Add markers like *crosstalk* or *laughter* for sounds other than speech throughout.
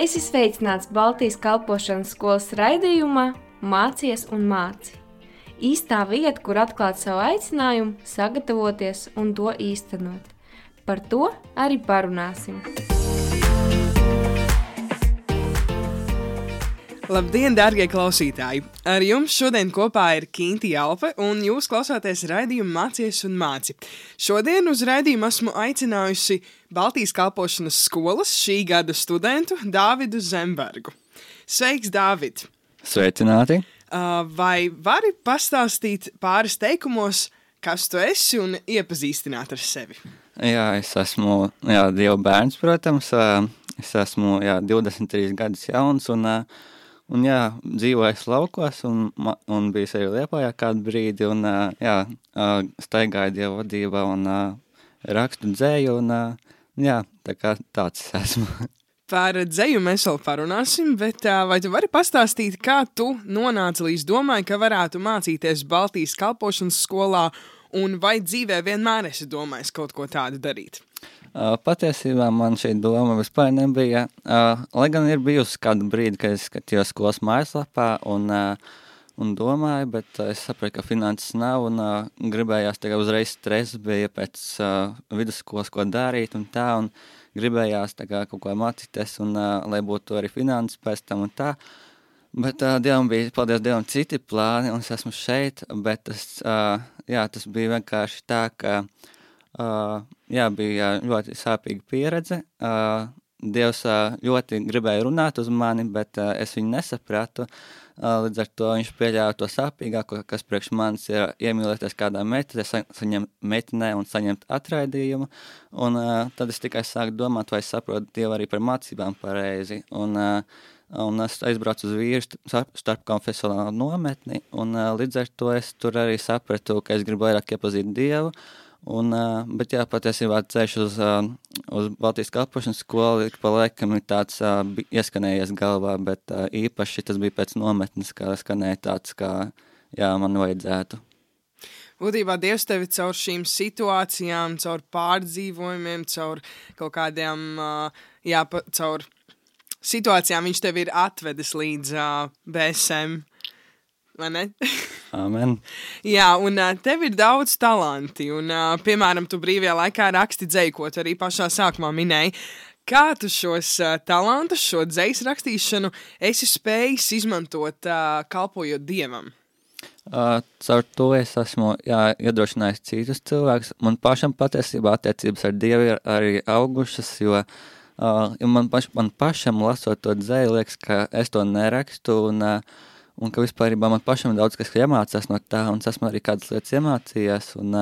Es esmu sveicināts Baltijas kalpošanas skolas raidījumā Mācies un māci. Īstā vieta, kur atklāt savu aicinājumu, sagatavoties un to īstenot. Par to arī parunāsim. Labdien, darbie klausītāji! Ar jums šodien kopā ir Kinti Alpe, un jūs klausāties raidījumu Mācies un Māci. Šodien uz raidījumu esmu aicinājusi Baltijas kalpošanas skolas šī gada studentu Dāvidu Zembergu. Sveiks, Dāvid! Sveicināti! Uh, vai vari pastāstīt pāris teikumos, kas tu esi un iepazīstināt ar sevi? Jā, es esmu jā, Dieva bērns, protams. Es esmu jā, 23 gadus jauns un uh, Un, jā, dzīvojis laukos, un, un bijis arī Lietpājā kādu brīdi, un jā, staigāju dievu vadībā un rakstu dzēju, un jā, tā kā tāds esmu. *laughs* Par dzēju mēs vēl parunāsim, bet vai tu vari pastāstīt, kā tu nonāci līdz domai, ka varētu mācīties Baltijas kalpošanas skolā, un vai dzīvē vienmēr esi domājis kaut ko tādu darīt? Uh, patiesībā man šī doma vispār nebija. Lai gan ir bijusi kāda brīdi, kad es skatījos skolas mājaslapā un, un domāju, bet es sapratu, ka finanses nav un gribējās tikai uzreiz stress bija pēc vidusskolas, ko darīt un tā, un gribējās kā kaut ko mācīties un lai būtu arī finanses pēc tam un tā. Bet uh, Dievam bija, paldies Dievam, citi plāni, un es esmu šeit, bet tas, uh, jā, tas bija vienkārši tā, ka uh, Uh, jā, bija ļoti sāpīga pieredze. Uh, Dievs uh, ļoti gribēja runāt uz mani, bet uh, es viņu nesapratu. Uh, līdz ar to viņš pieļāva to sāpīgāko, kas priekš manis ir iemīlēties kādā meitenē, sa saņemt meitenē un saņemt atraidījumu. Un uh, tad es tikai sāku domāt, vai es saprotu Dievu arī par mācībām pareizi. Un, uh, Un es aizbraucu uz vīru starp konfesionālu nometni, un uh, līdz ar to es tur arī sapratu, ka es gribu vairāk iepazīt Dievu. Uh, Un, bet jā, patiesībā ceļš uz, uz Baltijas kalpošanas skolu ik pa laikam ir tāds ieskanējies galvā, bet īpaši tas bija pēc nometnes, kā skanēja tāds, kā jā, man vajadzētu. Būtībā Dievs tevi caur šīm situācijām, caur pārdzīvojumiem, caur kaut kādiem, jā, caur situācijām viņš tevi ir atvedis līdz uh, BSM vai ne? *laughs* Amen. Jā, un tev ir daudz talanti, un, piemēram, tu brīvajā laikā raksti dzēju, ko tu arī pašā sākumā minēji. Kā tu šos uh, talantus, šo dzējas rakstīšanu, esi spējis izmantot, uh, kalpojot Dievam? Uh, caur to es esmu jā, iedrošinājis citus cilvēkus. Man pašam patiesībā attiecības ar Dievu ir arī augušas, jo uh, man, paš, man pašam lasot to dzēju, liekas, ka es to nerakstu, un uh, un ka vispār man pašam daudz kas iemācās no tā, un es esmu arī kādas lietas iemācījies, un,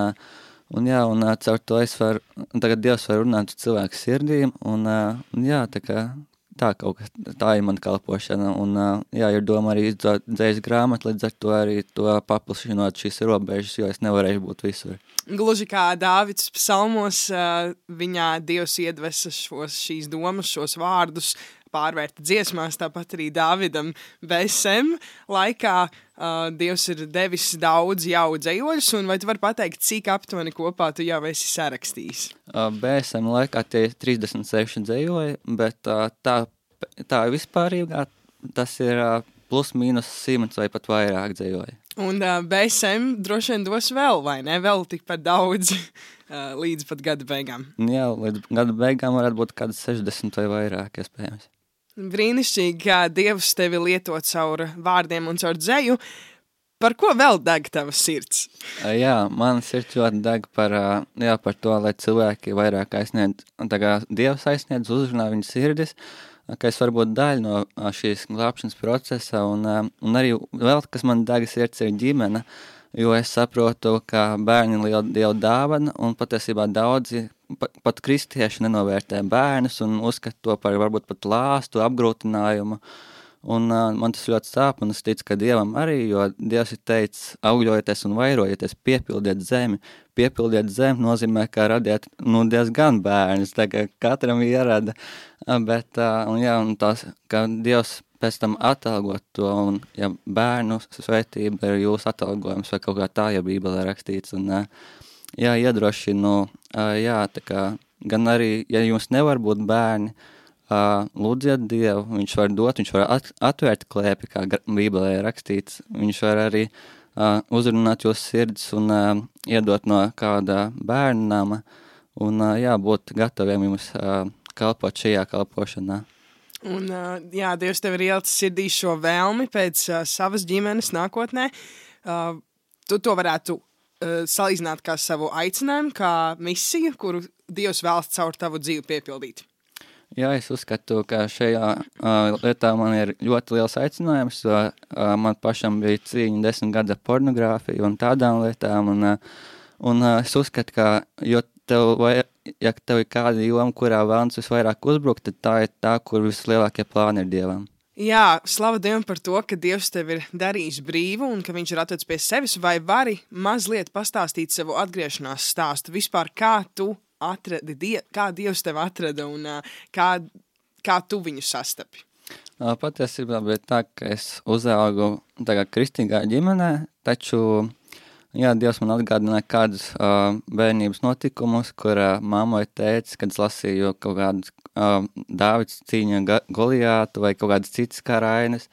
un jā, un caur to es varu, tagad Dievs var runāt uz cilvēku sirdīm, un, un jā, tā kā tā kaut kas, tā ir mana kalpošana, un jā, ir doma arī izdot dzējas grāmatu, līdz ar to arī to paplašinot šīs robežas, jo es nevarēšu būt visur. Gluži kā Dāvids psalmos, viņā Dievs iedvesa šos, šīs domas, šos vārdus, pārvērta dziesmās, tāpat arī Dāvidam BSM laikā uh, Dievs ir devis daudz jau dzējoļus, un vai tu vari pateikt, cik aptuveni kopā tu jau esi sarakstījis? Uh, BSM laikā tie 36 dzējoļi, bet uh, tā, tā vispārīgā tas ir uh, plus mīnus simts vai pat vairāk dzējoļi. Un uh, BSM droši vien dos vēl, vai ne? Vēl tikpat daudz uh, līdz pat gada beigām. Jā, līdz gada beigām varētu būt kādas 60 vai vairāk, iespējams. Brīnišķīgi, kā Dievs tevi lieto caur vārdiem un caur dzēju. Par ko vēl deg tava sirds? Jā, man sirds ļoti deg par, jā, par to, lai cilvēki vairāk aizsniedz, tā kā Dievs aizsniedz uzrunā viņas sirdis, ka es varu būt daļa no šīs glābšanas procesa, un, un arī vēl, kas man deg sirds, ir ģimene, jo es saprotu, ka bērni liela Dieva dāvana, un patiesībā daudzi pat, pat kristieši nenovērtē bērnus un uzskata to par varbūt pat lāstu, apgrūtinājumu. Un uh, man tas ļoti sāp, un es ticu, ka Dievam arī, jo Dievs ir teicis, augļojieties un vairojieties, piepildiet zemi. Piepildiet zemi nozīmē, ka radiet, nu, diezgan bērnus, tā kā katram ierada, bet, uh, un jā, un tās, ka Dievs pēc tam atalgot to, un ja bērnu svētība ir jūsu atalgojums, vai kaut kā tā, ja Bībelē rakstīts, un uh, jā, iedrošinu, jā, tā kā gan arī, ja jums nevar būt bērni, uh, lūdziet Dievu, viņš var dot, viņš var at, atvērt klēpi, kā Bībelē rakstīts, viņš var arī uzrunāt jūs sirdis un iedot no kāda bērna nama, un jā, būt gataviem jums kalpot šajā kalpošanā. Un, uh, jā, Dievs tev ir ielicis sirdī šo vēlmi pēc uh, savas ģimenes nākotnē. Uh, tu to varētu uh, salīdzināt kā savu aicinājumu, kā misiju, kuru Dievs vēlas caur tavu dzīvi piepildīt. Jā, es uzskatu, ka šajā uh, lietā man ir ļoti liels aicinājums, jo uh, man pašam bija cīņa desmit gada pornogrāfija un tādām lietām, un, uh, un uh, es uzskatu, ka, jo tev, vai, ja tev ir kāda joma, kurā vēlams visvairāk uzbrukt, tad tā ir tā, kur vislielākie plāni ir Dievam. Jā, slava Dievam par to, ka Dievs tev ir darījis brīvu un ka viņš ir atvedis pie sevis, vai vari mazliet pastāstīt savu atgriešanās stāstu vispār, kā tu atradi, die, kā Dievs tevi atrada un kā, kā tu viņu sastapi? Patiesībā bija tā, ka es uzaugu kristīgā ģimenē, taču, jā, Dievs man atgādināja kādus uh, bērnības notikumus, kur uh, mamma teica, kad es lasīju kaut kādus uh, Dāvids cīņa Goliātu vai kaut kādas citas karainas,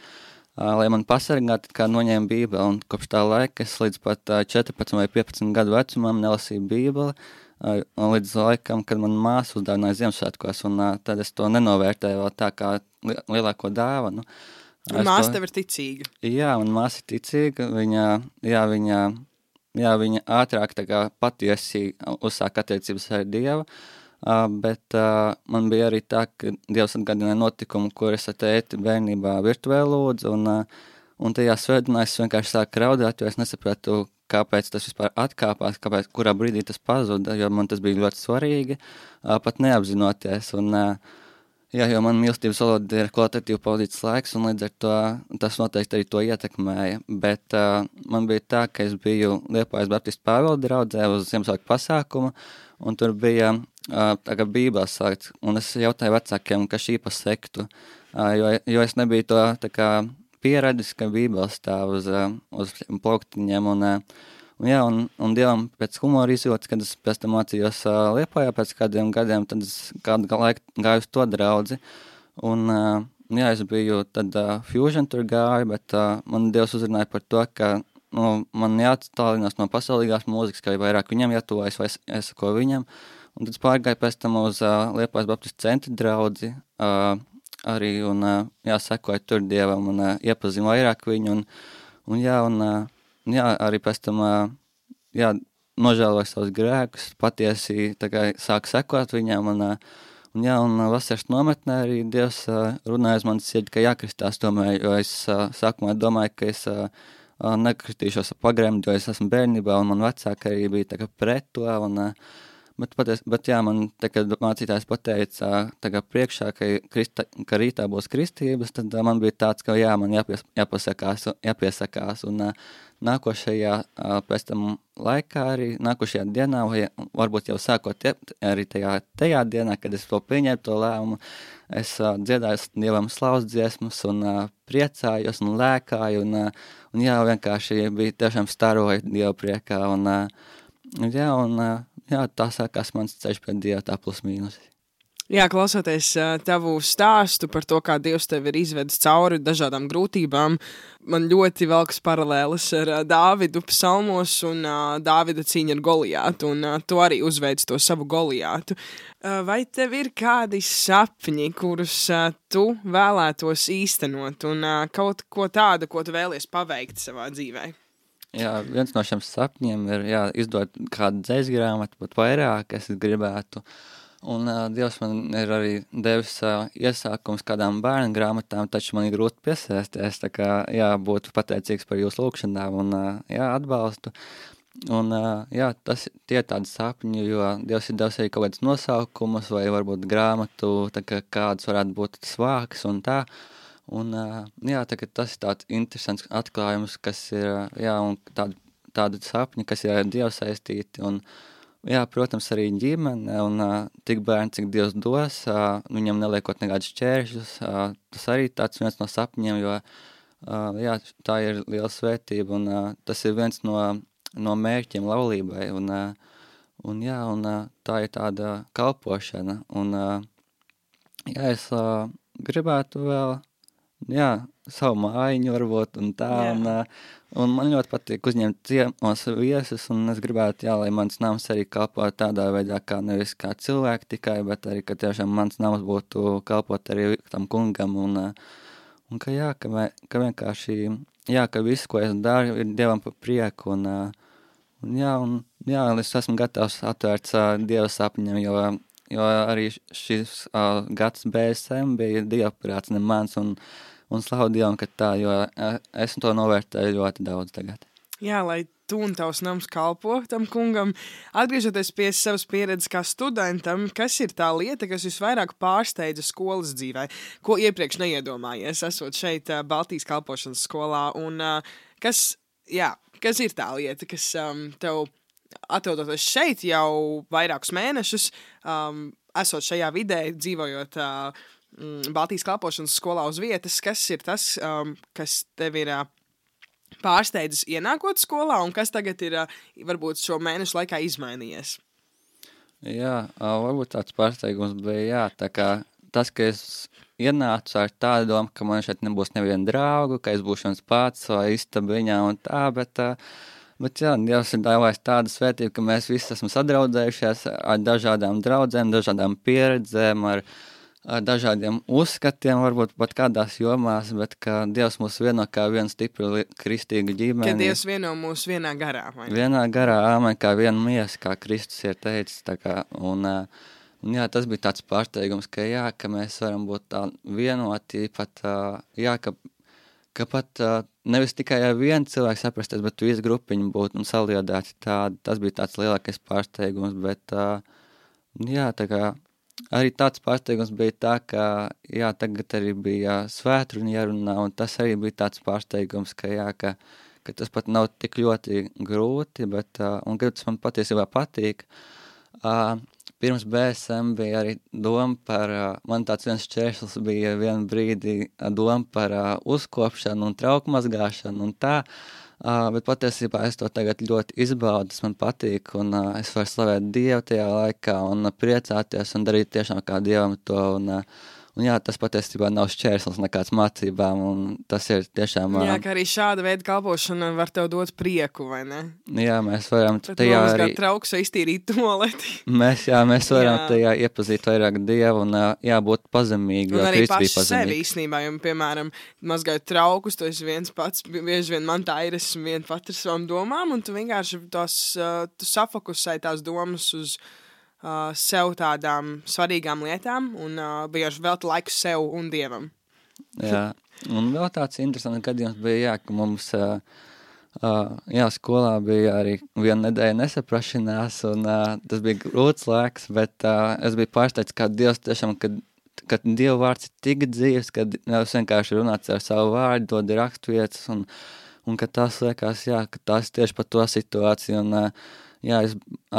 uh, lai man pasargātu, kā noņēma bībeli, un kopš tā laika es līdz pat uh, 14 vai 15 gadu vecumam nelasīju bībeli, uh, līdz laikam, kad man māsa uzdāvināja Ziemassvētkos, un uh, tad es to nenovērtēju vēl tā kā li lielāko dāvanu. Māsa tev ir ticīga. Jā, man māsa ir ticīga, viņa, jā, viņa, jā, viņa ātrāk kā patiesi uzsāk attiecības ar Dievu, uh, bet uh, man bija arī tā, ka Dievs atgādināja notikumu, kur es ar tēti bērnībā virtuvē lūdzu, un, uh, un tajā svētdienā es vienkārši sāku raudāt, jo es nesapratu, kāpēc tas vispār atkāpās, kāpēc, kurā brīdī tas pazuda, jo man tas bija ļoti svarīgi, pat neapzinoties. Un, jā, jo man mīlestības valoda ir kvalitatīvi pavadīts laiks, un līdz ar to tas noteikti arī to ietekmēja. Bet uh, man bija tā, ka es biju Liepājas Baptistu Pāvela draudzē uz Ziemassvētku pasākumu, un tur bija uh, bībeles sākts, un es jautāju vecākiem, ka šī pa sektu, uh, jo, jo es nebiju to tā kā pieredzis, ka Bībele stāv uz, eh, uz plauktiņiem. Un, eh, un, jā, un, un Dievam pēc humora izjūtas, kad es pēc tam mācījos uh, Liepājā pēc kādiem gadiem, tad es kādu laiku gāju uz to draudzi. Un, uh, jā, es biju tad uh, Fusion tur gāju, bet uh, man Dievs uzrunāja par to, ka nu, man jāatstālinās no pasaulīgās mūzikas, ka vairāk viņam jātuvojas vai es, es ko viņam. Un tad pārgāju pēc tam uz uh, Liepājas Baptistu centra draudzi, uh, arī un jā, sekoju tur dievam un iepazinu vairāk viņu. Un, un, jā, un, jā, arī pēc tam jā, nožēloju savus grēkus, patiesi sāku sekot viņam. Un, un, jā, un vasaras nometnē arī Dievs runāja uz manis sirdi, ka jākristās tomēr, jo es sākumā domāju, ka es nekristīšos ar pagrēmu, jo es esmu bērnībā un man vecāki arī bija pret to. Un, uh, Bet, paties, bet jā, man te, kad mācītājs pateica, tagad priekšā, ka, krista, ka rītā būs kristības, tad man bija tāds, ka jā, man jāpies, jāpasakās, jāpiesakās. Un nākošajā pēc tam laikā arī, nākošajā dienā, vai varbūt jau sākot arī tajā, tajā dienā, kad es to pieņēmu to lēmumu, es dziedāju Dievam slavas dziesmas un priecājos un lēkāju un, un jā, vienkārši bija tiešām staroju Dievu priekā un, jā, un jā, tā sākās mans ceļš pie Dieva, tā plus mīnus. Jā, klausoties tavu stāstu par to, kā Dievs tevi ir izvedis cauri dažādām grūtībām, man ļoti velkas paralēlis ar Dāvidu psalmos un Dāvida cīņu ar Goliātu, un tu arī uzveic to savu Goliātu. Vai tev ir kādi sapņi, kurus tu vēlētos īstenot, un kaut ko tādu, ko tu vēlies paveikt savā dzīvē? Jā, viens no šiem sapņiem ir jā, izdot kādu dzēs grāmatu, pat vairāk es gribētu. Un uh, Dievs man ir arī devis uh, iesākums kādām bērnu grāmatām, taču man ir grūti piesaisties, tā kā jā, būtu pateicīgs par jūsu lūkšanām un uh, jā, atbalstu. Un uh, jā, tas tie ir tādi sapņi, jo Dievs ir devis arī kaut kādas nosaukumus vai varbūt grāmatu, kā kāds varētu būt tas vāks un tā. Uh, Un, jā, tas ir tāds interesants atklājums, kas ir jā, tādi, tādi sapņi, kas ir ar Dievu saistīti. Un, jā, protams, arī ģimene un tik bērni, cik Dievs dos, viņam neliekot nekādus šķēršļus. Tas arī tāds viens no sapņiem, jo jā, tā ir liela svētība un tas ir viens no, no mērķiem laulībai. Un, un, jā, un tā ir tāda kalpošana. Un, jā, es gribētu vēl, jā, savu mājiņu varbūt un tā, Jā. un, un man ļoti patīk uzņemt ciemos viesus, un es gribētu, jā, lai mans nams arī kalpo tādā veidā, kā nevis kā cilvēki tikai, bet arī, ka tiešām mans nams būtu kalpot arī tam kungam, un, un ka jā, ka, mē, ka vienkārši, jā, ka viss, ko es daru, ir Dievam pa prieku, un, un jā, un jā, es esmu gatavs atvērts uh, Dieva sapņiem, jo, jo arī šis uh, gads BSM bija Dieva prāts, ne mans, un, un slavu Dievam, ka tā, jo uh, es to novērtēju ļoti daudz tagad. Jā, lai tu un tavs nams kalpo tam kungam. Atgriežoties pie savas pieredzes kā studentam, kas ir tā lieta, kas visvairāk pārsteidza skolas dzīvē, ko iepriekš neiedomājies, esot šeit uh, Baltijas kalpošanas skolā, un uh, kas, jā, kas ir tā lieta, kas um, tev atrodoties šeit jau vairākus mēnešus, um, esot šajā vidē, dzīvojot uh, Baltijas kalpošanas skolā uz vietas, kas ir tas, um, kas tev ir uh, pārsteidzis ienākot skolā, un kas tagad ir uh, varbūt šo mēnešu laikā izmainījies? Jā, varbūt tāds pārsteigums bija, jā, tā kā tas, ka es ienācu ar tādu domu, ka man šeit nebūs neviena draugu, ka es būšu viens pats vai istabiņā un tā, bet, bet jā, Dievs ir dāvājis tādu svētību, ka mēs visi esam sadraudzējušies ar dažādām draudzēm, dažādām pieredzēm, ar, ar dažādiem uzskatiem, varbūt pat kādās jomās, bet ka Dievs mūs vieno kā vienu stipru kristīgu ģimeni. Kad Dievs vieno mūs vienā garā. vai? Vienā garā āmen kā viena miesa, kā Kristus ir teicis. Kā, un, un jā, tas bija tāds pārsteigums, ka, jā, ka mēs varam būt tā vienoti, pat, jā, ka, ka pat nevis tikai ar vienu cilvēku saprasties, bet visu grupiņu būt un saliedēti. Tā, tas bija tāds lielākais pārsteigums, bet jā, tā kā arī tāds pārsteigums bija tā, ka jā, tagad arī bija svētruņa jārunā, un tas arī bija tāds pārsteigums, ka jā, ka, ka tas pat nav tik ļoti grūti, bet, uh, un ka tas man patiesībā patīk. Uh, pirms BSM bija arī doma par, uh, man tāds viens šķērslis bija vienu brīdi doma par uh, uzkopšanu un trauku mazgāšanu un tā, Uh, bet patiesībā es to tagad ļoti izbaudu, tas man patīk, un uh, es varu slavēt Dievu tajā laikā un uh, priecāties un darīt tiešām kā Dievam to, un, uh, un jā, tas patiesībā nav šķērslis nekāds mācībām, un tas ir tiešām, uh, Jā, ka arī šāda veida kalpošana var tev dot prieku, vai ne? jā, mēs varam Tad tajā arī, trauks vai iztīrīt *laughs* toleti. mēs, jā, mēs varam Jā. tajā iepazīt vairāk Dievu un uh, jā, būt pazemīgi, Un arī paši sevi īstenībā, jo, piemēram, mazgājot traukus, tu esi viens pats, bi- bieži vien man tā ir, esmu viens pats ar savām domām, un tu vienkārši tos, tu safokusēji tās domas uz uh, sev tādām svarīgām lietām, un uh, vienkārši velti laiku sev un Dievam. Jā, un vēl tāds interesants gadījums bija, jā, ka mums, uh, uh, jā, skolā bija arī viena nedēļa nesaprašanās, un uh, tas bija grūts laiks, bet uh, es biju pārsteigts, kā Dievs tiešām, kad, kad Dieva vārds ir tik dzīves, kad nevis vienkārši runāts ar savu vārdu, dod rakstvietas, un, un ka tas liekas, jā, ka tas tieši par to situāciju, un uh, jā, es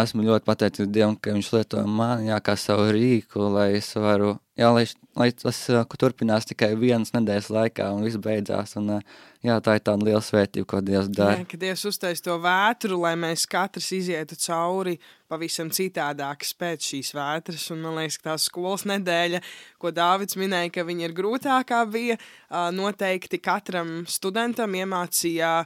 esmu ļoti pateicīgs Dievam, ka viņš lietoja mani, jā, kā savu rīku, lai es varu, jā, lai, lai tas turpinās tikai vienas nedēļas laikā un viss beidzās, un jā, tā ir tāda liela svētība, ko Dievs dara. Jā, ka Dievs uztais to vētru, lai mēs katrs izietu cauri pavisam citādākas pēc šīs vētras. Un man liekas, ka tā skolas nedēļa, ko Dāvids minēja, ka viņa ir grūtākā, bija noteikti katram studentam iemācīja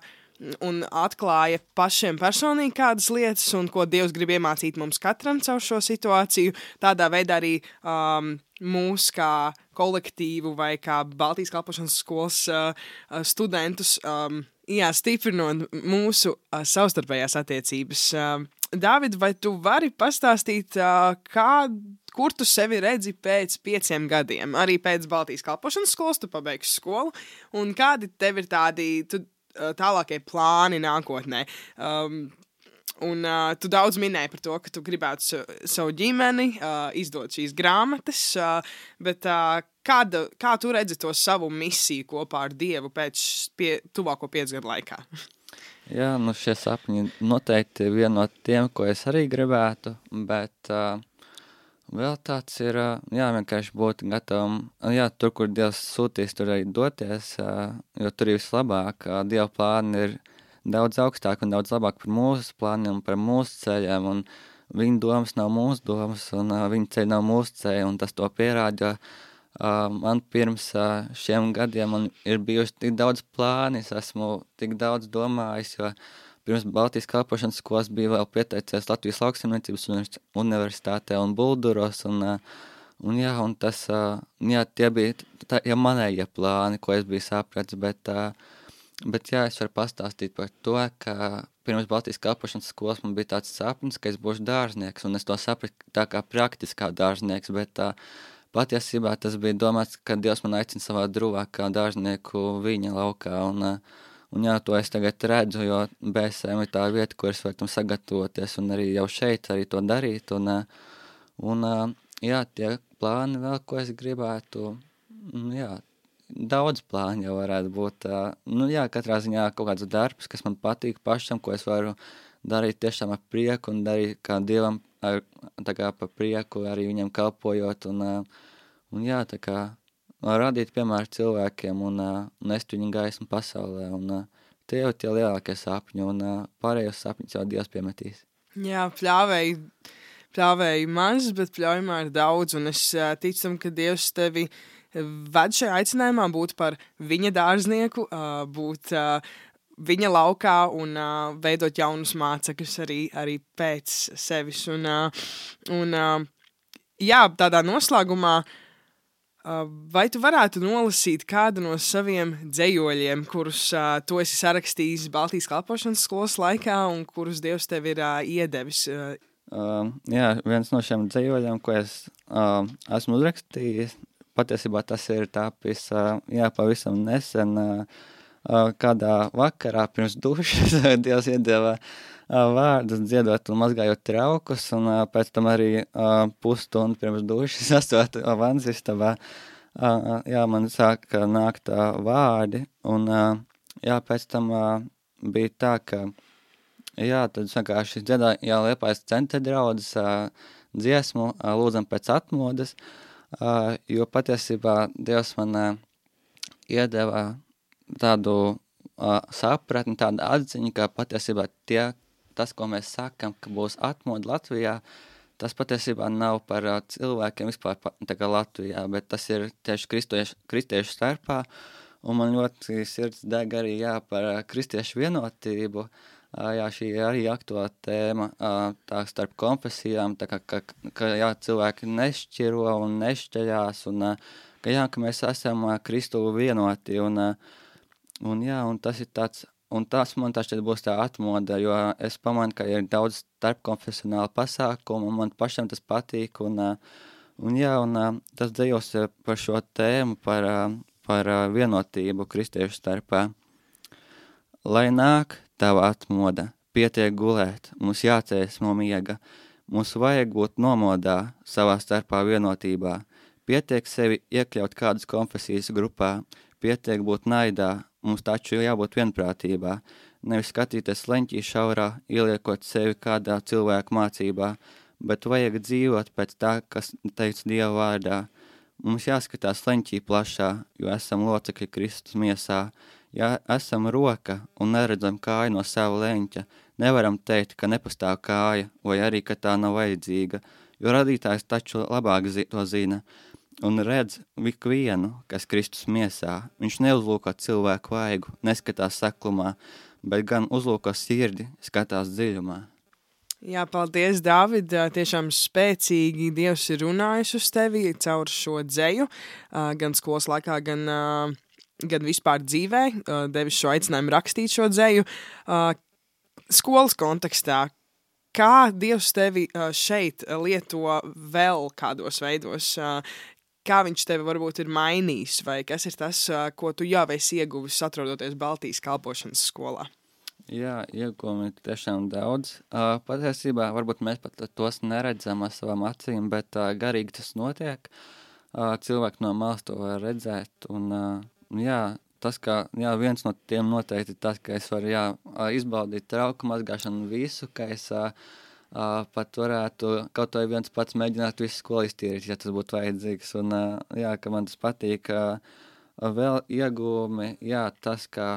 un atklāja pašiem personīgi kādas lietas, un ko Dievs grib iemācīt mums katram caur šo situāciju. Tādā veidā arī um, mūs kā kolektīvu vai kā Baltijas kalpošanas skolas uh, uh, studentus um, jā, stiprinot mūsu uh, savstarpējās attiecības. Uh, Dāvid, vai tu vari pastāstīt, uh, kā, kur tu sevi redzi pēc pieciem gadiem? Arī pēc Baltijas kalpošanas skolas tu pabeigsi skolu, un kādi tev ir tādi tu, tālākie plāni nākotnē? Um, Un uh, tu daudz minēji par to, ka tu gribētu sa savu ģimeni, uh, izdot šīs grāmatas, uh, bet uh, kāda, kā tu redzi to savu misiju kopā ar Dievu pēc pie, tuvāko piecu gadu laikā? *laughs* Jā, nu šie sapņi noteikti ir viena no tiem, ko es arī gribētu, bet uh, vēl tāds ir, jā, vienkārši būt gatavam, jā, tur, kur Dievs sūtīs, tur arī doties, jo tur ir vislabāk, Dieva plāni ir daudz augstāk un daudz labāk par mūsu plāniem, par mūsu ceļiem, un viņa domas nav mūsu domas, un viņa ceļi nav mūsu ceļi, un tas to pierāda, jo man pirms šiem gadiem man ir bijuši tik daudz plāni, es esmu tik daudz domājis, jo pirms Baltijas kalpošanas skolas bija vēl pieteicies Latvijas lauksimniecības universitātē un Bulduros, un, uh, un jā, un tas, uh, jā, tie bija tā, ja manējie plāni, ko es biju sapratis, bet, uh, bet jā, es varu pastāstīt par to, ka pirms Baltijas kalpošanas skolas man bija tāds sapnis, ka es būšu dārznieks, un es to sapratu tā kā praktiskā dārznieks, bet uh, patiesībā tas bija domāts, ka Dievs man aicina savā drūvā kā dārznieku viņa laukā, un, un jā, to es tagad redzu, jo BSM ir tā vieta, kur es varu tam sagatavoties, un arī jau šeit arī to darīt, un, un jā, tie plāni vēl, ko es gribētu, jā, daudz plāni jau varētu būt, nu jā, katrā ziņā kaut kāds darbs, kas man patīk pašam, ko es varu darīt tiešām ar prieku un darīt kā Dievam ar, tā kā pa prieku arī viņam kalpojot un, un jā, tā kā radīt piemēru cilvēkiem un, un nest viņu gaismu pasaulē un tie jau tie lielākie sapņi un pārējos sapņus jau Dievs piemetīs. Jā, pļāvēji, pļāvēji maz, bet pļaujumā ir daudz un es ticu tam, ka Dievs tevi ved šajā aicinājumā būt par viņa dārznieku, būt viņa laukā un uh, veidot jaunus mācekļus arī, arī pēc sevis. Un, uh, un uh, jā, tādā noslēgumā, uh, vai tu varētu nolasīt kādu no saviem dzējoļiem, kurus uh, tu esi sarakstījis Baltijas kalpošanas skolas laikā un kurus Dievs tev ir uh, iedevis? Uh, Uh, jā, viens no šiem dzīvoļiem, ko es uh, esmu uzrakstījis, patiesībā tas ir tāpis, uh, jā, pavisam nesen, uh, kādā vakarā pirms dušas *laughs* Dievs iedeva vārdus dziedot un mazgājot traukus, un pēc tam arī pusstundu pirms dušas *laughs* esot vanzistabā, jā, man sāka nākt vārdi, un jā, pēc tam bija tā, ka, jā, tad vienkārši dziedāja, jā, liepājas centra draudzes dziesmu, lūdzam pēc atmodas, jo patiesībā Dievs man iedeva tādu sapratni, tādu atziņu, ka patiesībā tie, tas, ko mēs sakam, ka būs atmoda Latvijā, tas patiesībā nav par uh, cilvēkiem vispār kā Latvijā, bet tas ir tieši kristiešu, kristiešu starpā, un man ļoti sirds deg arī jā, par uh, kristiešu vienotību, uh, jā, šī ir arī aktuāla tēma, tā starp konfesijām, tā kā, ka, ka jā, cilvēki nešķiro un nešķeļās, un ka jā, ka mēs esam Kristu vienoti, un Un jā, un tas ir tāds, un tas man tā šķiet būs tā atmoda, jo es pamanu, ka ir daudz starpkonfesionāla pasākumu, un man pašam tas patīk, un, un jā, un tas dzējos par šo tēmu, par, par vienotību kristiešu starpā. Lai nāk tava atmoda, pietiek gulēt, mums jācēs no miega, mums vajag būt nomodā savā starpā vienotībā, pietiek sevi iekļaut kādas konfesijas grupā, pietiek būt naidā, Mums taču jābūt vienprātībā, nevis skatīties leņķī šaurā, ieliekot sevi kādā cilvēku mācībā, bet vajag dzīvot pēc tā, kas teica Dieva vārdā. Mums jāskatās leņķī plašā, jo esam locekļi Kristus miesā. Ja esam roka un neredzam kāju no sava leņķa, nevaram teikt, ka nepastāv kāja, vai arī, ka tā nav vajadzīga, jo radītājs taču labāk zi to zina un redz ikvienu, kas Kristus miesā. Viņš neuzlūko cilvēku vaigu, neskatās seklumā, bet gan uzlūko sirdi, skatās dziļumā. Jā, paldies, Dāvid. Tiešām spēcīgi Dievs ir runājis uz tevi caur šo dzēju, gan skolas laikā, gan, gan vispār dzīvē, devis šo aicinājumu rakstīt šo dzēju. Skolas kontekstā, kā Dievs tevi šeit lieto vēl kādos veidos, kā viņš tevi varbūt ir mainījis, vai kas ir tas, ko tu jau esi ieguvis atrodoties Baltijas kalpošanas skolā? Jā, ir tiešām daudz. Uh, patiesībā varbūt mēs pat tos neredzam ar savām acīm, bet uh, garīgi tas notiek. Uh, cilvēki no malas to var redzēt. Un, uh, jā, tas, ka jā, viens no tiem noteikti ir tas, ka es varu jā, izbaudīt trauku mazgāšanu visu, ka es uh, Uh, pat varētu kaut vai viens pats mēģināt visu skolu iztīrīt, ja tas būtu vajadzīgs. Un, uh, jā, ka man tas patīk. Uh, vēl iegūmi, jā, tas, ka,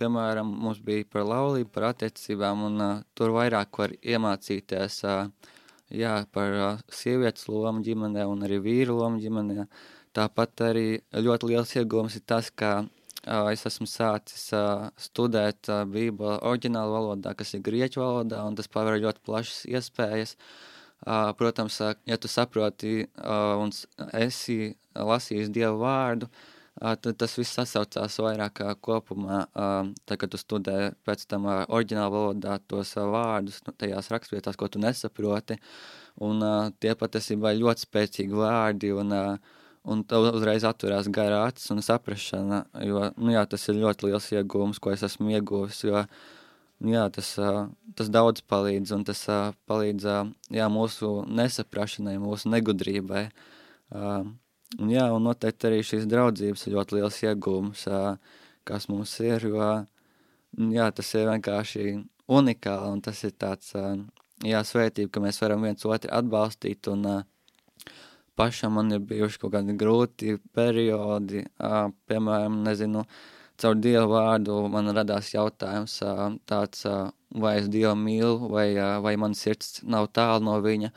piemēram, mums bija par laulību, par attiecībām, un uh, tur vairāk var iemācīties uh, jā, par uh, sievietes lomu ģimenē un arī vīru lomu ģimenē. tāpat arī ļoti liels iegūms ir tas, ka es esmu sācis studēt Bībeli oriģinālu valodā, kas ir grieķu valodā, un tas paver ļoti plašas iespējas. Protams, ja tu saproti un esi lasījis Dievu vārdu, tad tas viss sasaucās vairāk kopumā, tā, kad tu studē pēc tam oriģinālu valodā tos vārdus, nu, tajās rakstvietās, ko tu nesaproti, un tie patiesībā ļoti spēcīgi vārdi, un uh, un tev uzreiz atverās gara acis un saprašana, jo, nu jā, tas ir ļoti liels iegūms, ko es esmu ieguvis, jo, nu jā, tas, tas daudz palīdz, un tas palīdz, jā, mūsu nesaprašanai, mūsu negudrībai, un jā, un noteikti arī šīs draudzības ir ļoti liels iegūms, kas mums ir, jo, nu jā, tas ir vienkārši unikāli, un tas ir tāds, jā, svētība, ka mēs varam viens otru atbalstīt, un, uh, pašam man ir bijuši kaut kādi grūti periodi, piemēram, nezinu, caur Dievu vārdu man radās jautājums tāds, vai es Dievu mīlu, vai, vai man sirds nav tālu no viņa.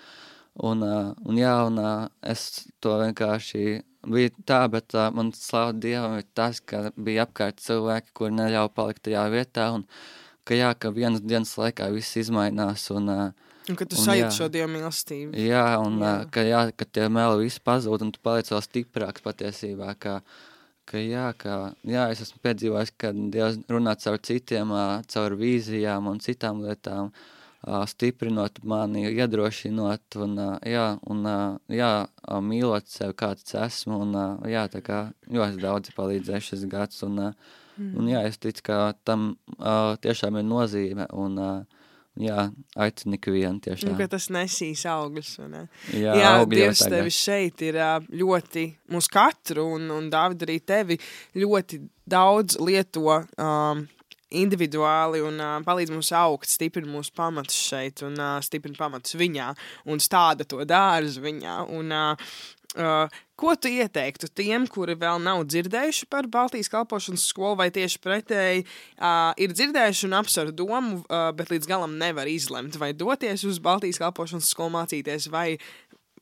Un, un jā, un es to vienkārši bija tā, bet uh, man slāva Dievam ir tas, ka bija apkārt cilvēki, kuri neļauj palikt tajā vietā, un ka jā, ka vienas dienas laikā viss izmainās, un uh, Un ka tu sajūti šo dievu mīlestību. Jā, un jā. ka, jā, ka tie meli visi pazūd, un tu paliec vēl stiprāks patiesībā, ka, ka jā, ka, jā, es esmu piedzīvojis, ka Dievs runā caur citiem, caur vīzijām un citām lietām, stiprinot mani, iedrošinot, un, jā, un, jā, mīlot sev, kāds esmu, un, jā, tā kā ļoti daudz palīdzēja šis gads, un, mm. un, jā, es ticu, ka tam tiešām ir nozīme, un, Jā, aicinu ikvienu tiešām. Nu, ka tas nesīs augļus, ne? Jā, Jā Dievs tevi šeit ir ļoti, mūs katru, un, un Dāvid arī tevi ļoti daudz lieto um, individuāli un uh, palīdz mums augt, stiprina mūsu pamatus šeit un uh, stiprina pamatus viņā un stāda to dārzu viņā. Un, uh, Uh, ko tu ieteiktu tiem, kuri vēl nav dzirdējuši par Baltijas kalpošanas skolu, vai tieši pretēji uh, ir dzirdējuši un apsver domu, uh, bet līdz galam nevar izlemt, vai doties uz Baltijas kalpošanas skolu mācīties, vai,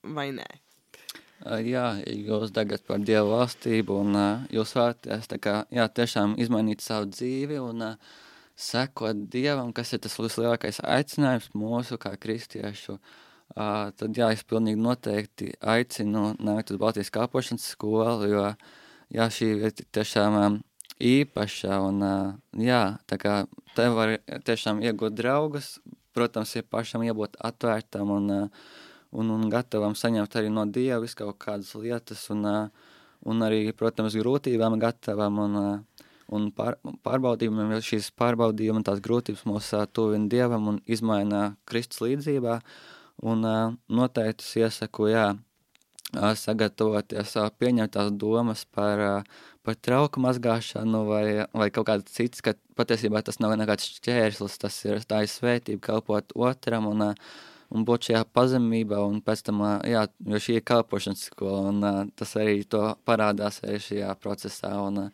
vai nē? Jā, jūs tagad par Dievu valstību, un jūs vēlaties tiešām izmainīt savu dzīvi un sekot Dievam, kas ir tas lielākais aicinājums mūsu kā kristiešu Uh, tad jā, es pilnīgi noteikti aicinu nākt uz Baltijas kāpošanas skolu, jo jā, šī ir tiešām īpaša un jā, tā kā te var tiešām iegūt draugus, protams, ir pašam jābūt atvērtam un, un, un gatavam saņemt arī no Dieva visu kaut kādas lietas un, un arī, protams, grūtībām gatavam un, un pār, pārbaudījumiem, jo šīs pārbaudījumi un tās grūtības mūs tuvina Dievam un izmaina Kristus līdzībā, uh, Un noteikti es iesaku, jā, sagatavoties, pieņemt tās domas par, par trauku mazgāšanu vai, vai kaut kāds cits, ka patiesībā tas nav nekāds šķērslis, tas ir tā ir svētība kalpot otram un, un būt šajā pazemībā un pēc tam, jā, jo šī ir kalpošanas skola un tas arī to parādās arī šajā procesā un,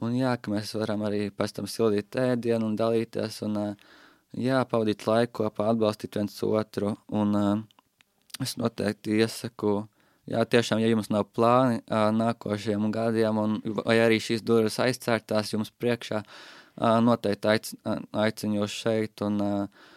un jā, ka mēs varam arī pēc tam sildīt ēdienu un dalīties un uh, jā, pavadīt laiku kopā, atbalstīt viens otru, un uh, es noteikti iesaku, jā, tiešām, ja jums nav plāni uh, nākošajiem gadiem, un, vai arī šīs durvis aizcērtās jums priekšā, uh, noteikti aic, aicinu jūs šeit, un, uh,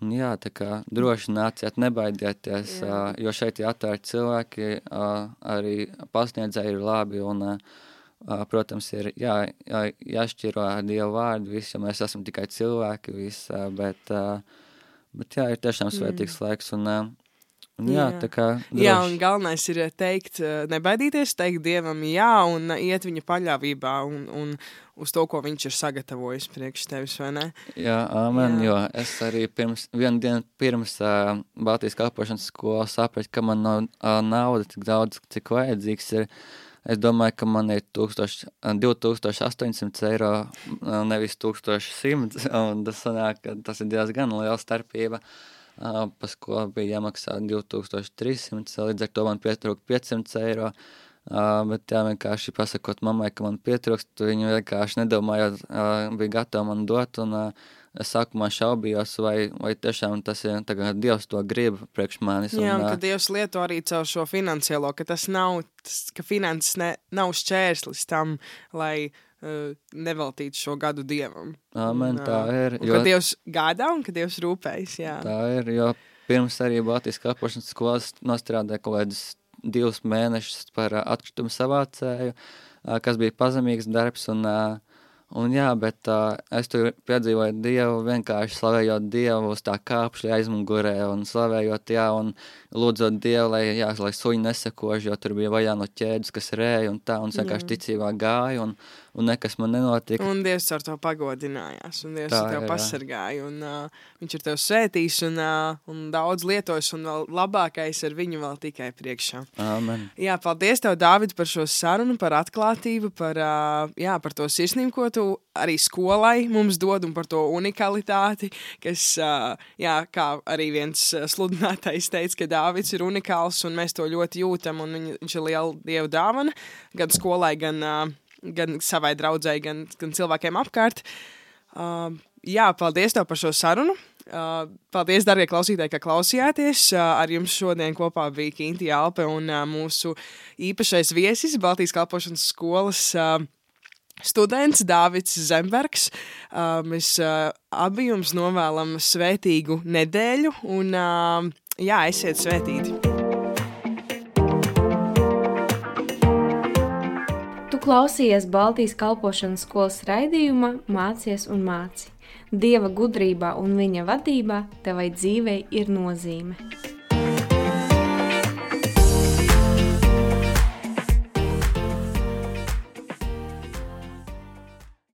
un jā, tā kā droši nāciet, nebaidieties, uh, jo šeit ir atvērti cilvēki, uh, arī pasniedzēji ir labi, un uh, Protams, ir jā, jā, jāšķiro Dieva vārdu, viss, jo mēs esam tikai cilvēki, viss, bet, bet jā, ir tiešām svētīgs mm. laiks, un, un jā, jā, tā kā droši. Jā, un galvenais ir teikt, nebaidīties, teikt Dievam jā, un iet viņa paļāvībā, un, un uz to, ko viņš ir sagatavojis priekš tevis, vai ne? Jā, amen, jā. jo es arī pirms, vienu dienu pirms uh, Baltijas kalpošanas skolas sapratu, ka man nav uh, nauda tik daudz, cik vajadzīgs ir, uh, Es domāju, ka man ir 1000, 2800 eiro, nevis 1100. *laughs* Tas, sanāk, tas ir diezgan liela starpība. Pa skolu bija jāmaksā 2300, līdz ar to man pietrūka 500 eiro. Bet jā, vienkārši pasakot mammai, ka man pietrūkst, viņa vienkārši nedomājot, bija gatava man dot, un es sākumā šaubījos, vai, vai tiešām tas ir tagad Dievs to grib priekš manis. Jā, un ka Dievs lieto arī caur šo finansiālo, ka tas nav, tas, ka finanses ne, nav šķērslis tam, lai uh, neveltītu šo gadu Dievam. Amen, Un, tā ir. Un, ka Dievs gādā un ka Dievs rūpējas, jā. Tā ir, jo pirms arī Baltijas kalpošanas skolas nostrādāja kaut kādus divus mēnešus par atkritumu savācēju, kas bija pazemīgs darbs. Un, ā, un jā, bet uh, es tur piedzīvoju Dievu, vienkārši slavējot Dievu uz tā kāpšļa aizmugurē un slavējot, jā, un lūdzot Dievu, lai, jā, lai suņi nesakož, jo tur bija vajā no ķēdes, kas rēja un tā, un vienkārši ticībā gāju, un, un nekas man nenotika. Un Dievs ar to pagodinājās, un Dievs Tā ar tevi pasargāja, un uh, viņš ir tevi svētījis, un, uh, un daudz lietojis, un vēl labākais ar viņu vēl tikai priekšā. Amen. Jā, paldies tev, Dāvid, par šo sarunu, par atklātību, par, uh, jā, par to sirsnību, ko tu arī skolai mums dod, un par to unikalitāti, kas, uh, jā, kā arī viens sludinātais teica, ka Dāvids ir unikāls, un mēs to ļoti jūtam, un viņ, viņš ir liela dievu dāvana, gan skolai, gan, uh, gan savai draudzēji, gan, gan cilvēkiem apkārt. Uh, jā, paldies tev par šo sarunu. Uh, paldies, darbie klausītāji, ka klausījāties. Uh, ar jums šodien kopā bija Kinti Alpe un uh, mūsu īpašais viesis Baltijas kalpošanas skolas. Uh, Students Dārvids Zembergs. Uh, mēs uh, abi jums novēlam svētīgu nedēļu, un uh, jā, esiet svētīti! Tu klausījies Baltijas kalpošanas skolas raidījumā Mācies un māci. Dieva gudrībā un viņa vadībā tevai dzīvei ir nozīme.